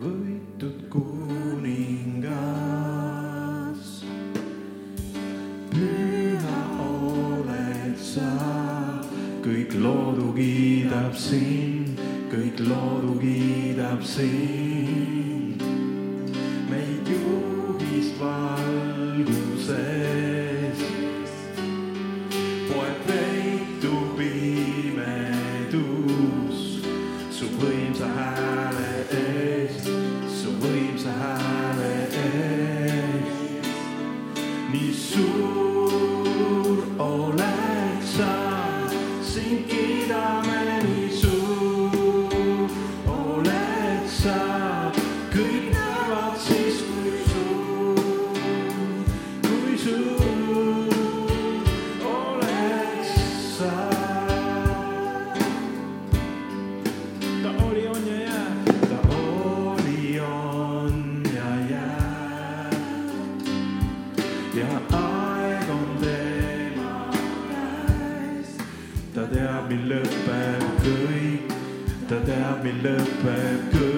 võitud kuningas. püha oled sa, kõik loodu kiidab sind, kõik loodu kiidab sind. oled sa siin kirjas. mes lapins que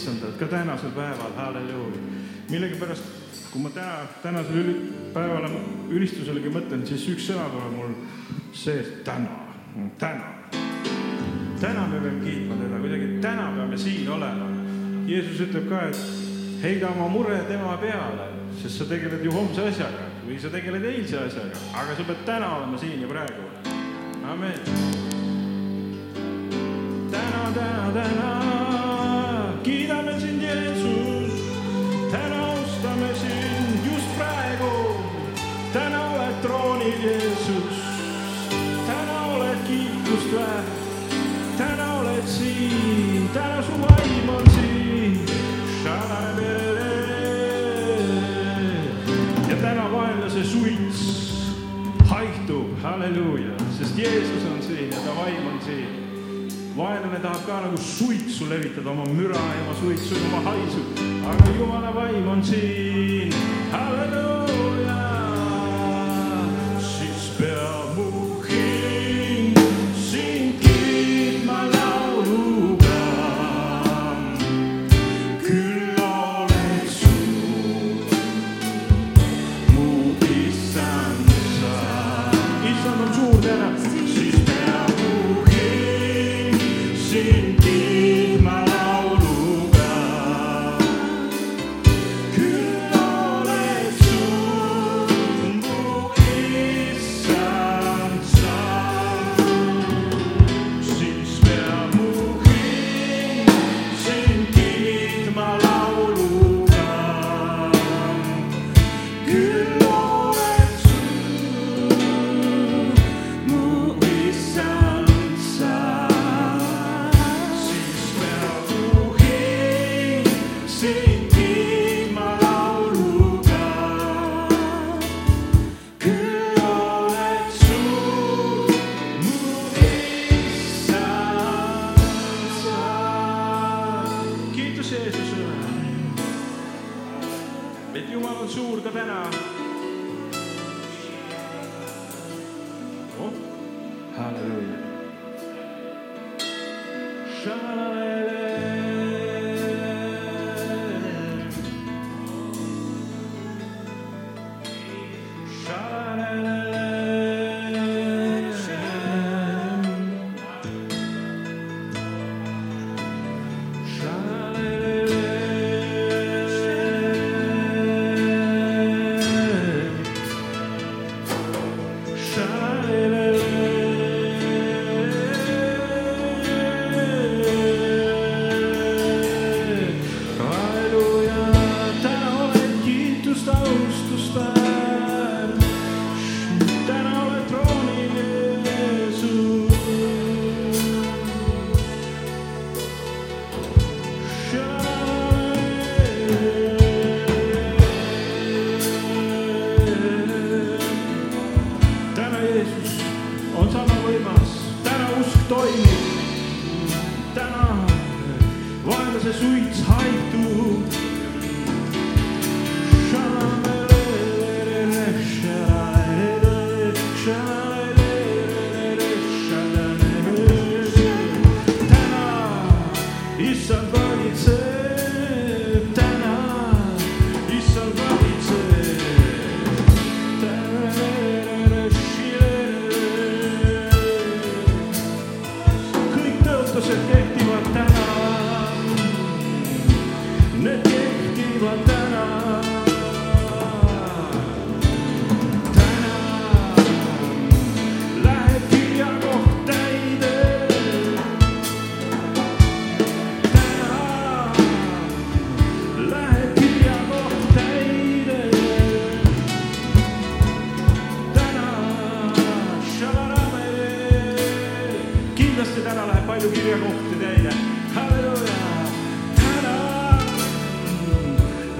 issandad ka tänasel päeval, halleluuja. millegipärast, kui ma täna, tänasele üli, päevale ülistuselegi mõtlen, siis üks sõna tuleb mul sees, täna, täna. täna me peame kiitma teda, kuidagi täna peame siin olema. Jeesus ütleb ka, et heida oma mure tema peale, sest sa tegeled ju homse asjaga või sa tegeled eilse asjaga, aga sa pead täna olema siin ja praegu. amen. täna, täna, täna halleluuja, sest Jeesus on siin ja ta vaim on siin. vaenlane tahab ka nagu suitsu levitada, oma müra ja oma suitsu ja oma haisu, aga Jumala vaim on siin, halleluuja.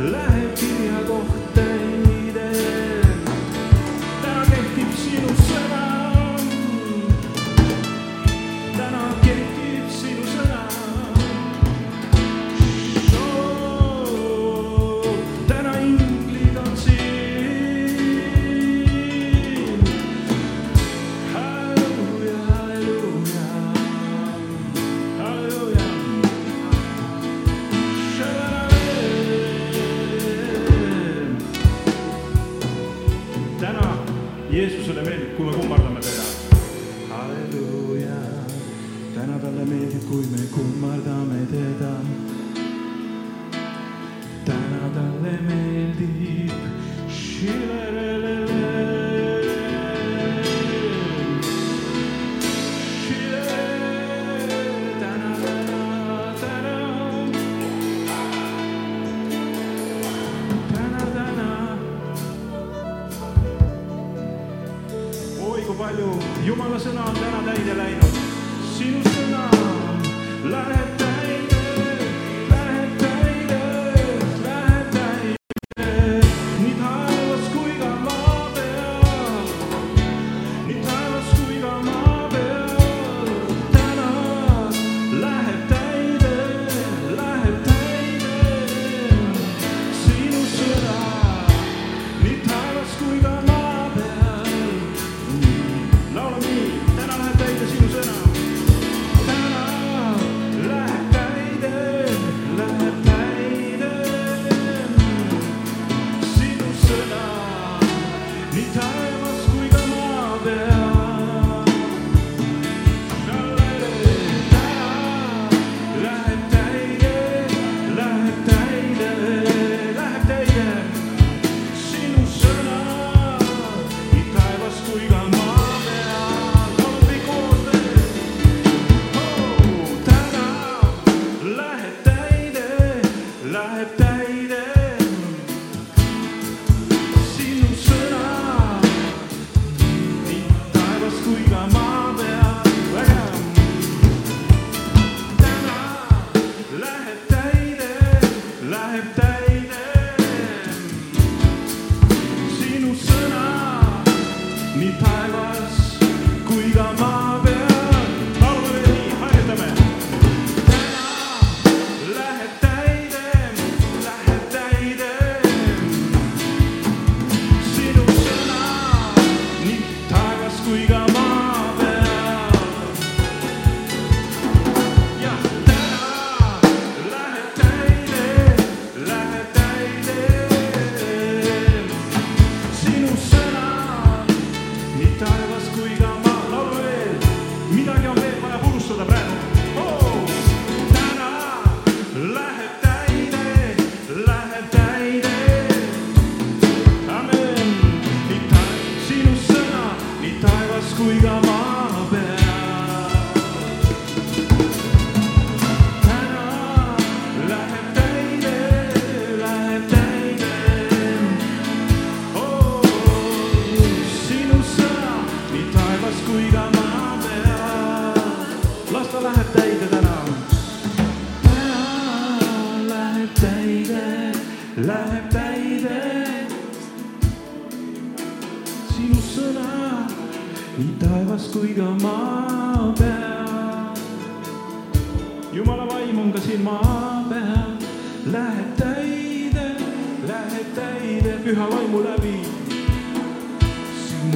Läheb kirjakoht täide.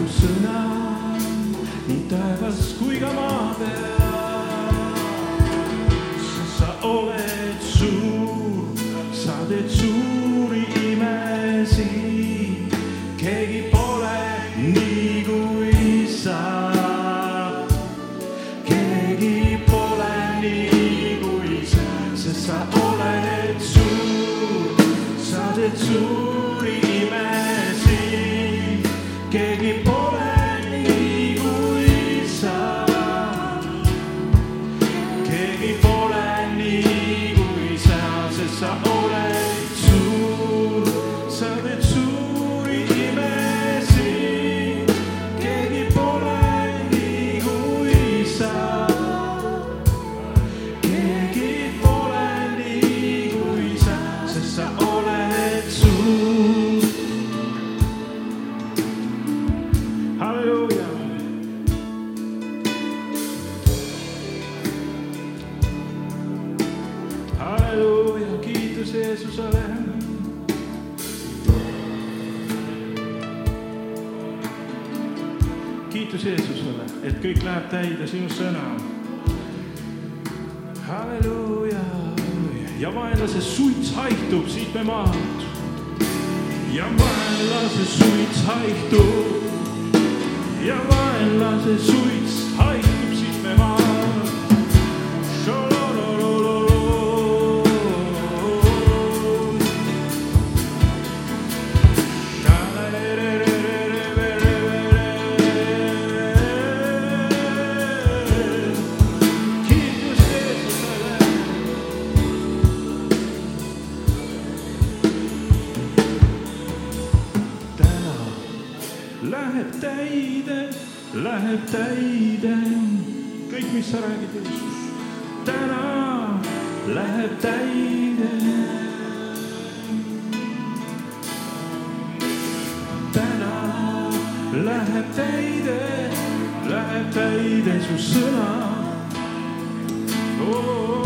su sõna nii taevas kui ka maa peal. sest sa oled suur, sa teed suuri imesid. ja vaenlase suits haihtub, siit me maha. ja vaenlase suits haihtub ja vaenlase suits haihtub, siit me maha. kõik, mis sa räägid, Jeesus, täna läheb täide. täna läheb täide, läheb täide su sõna oh,. Oh, oh.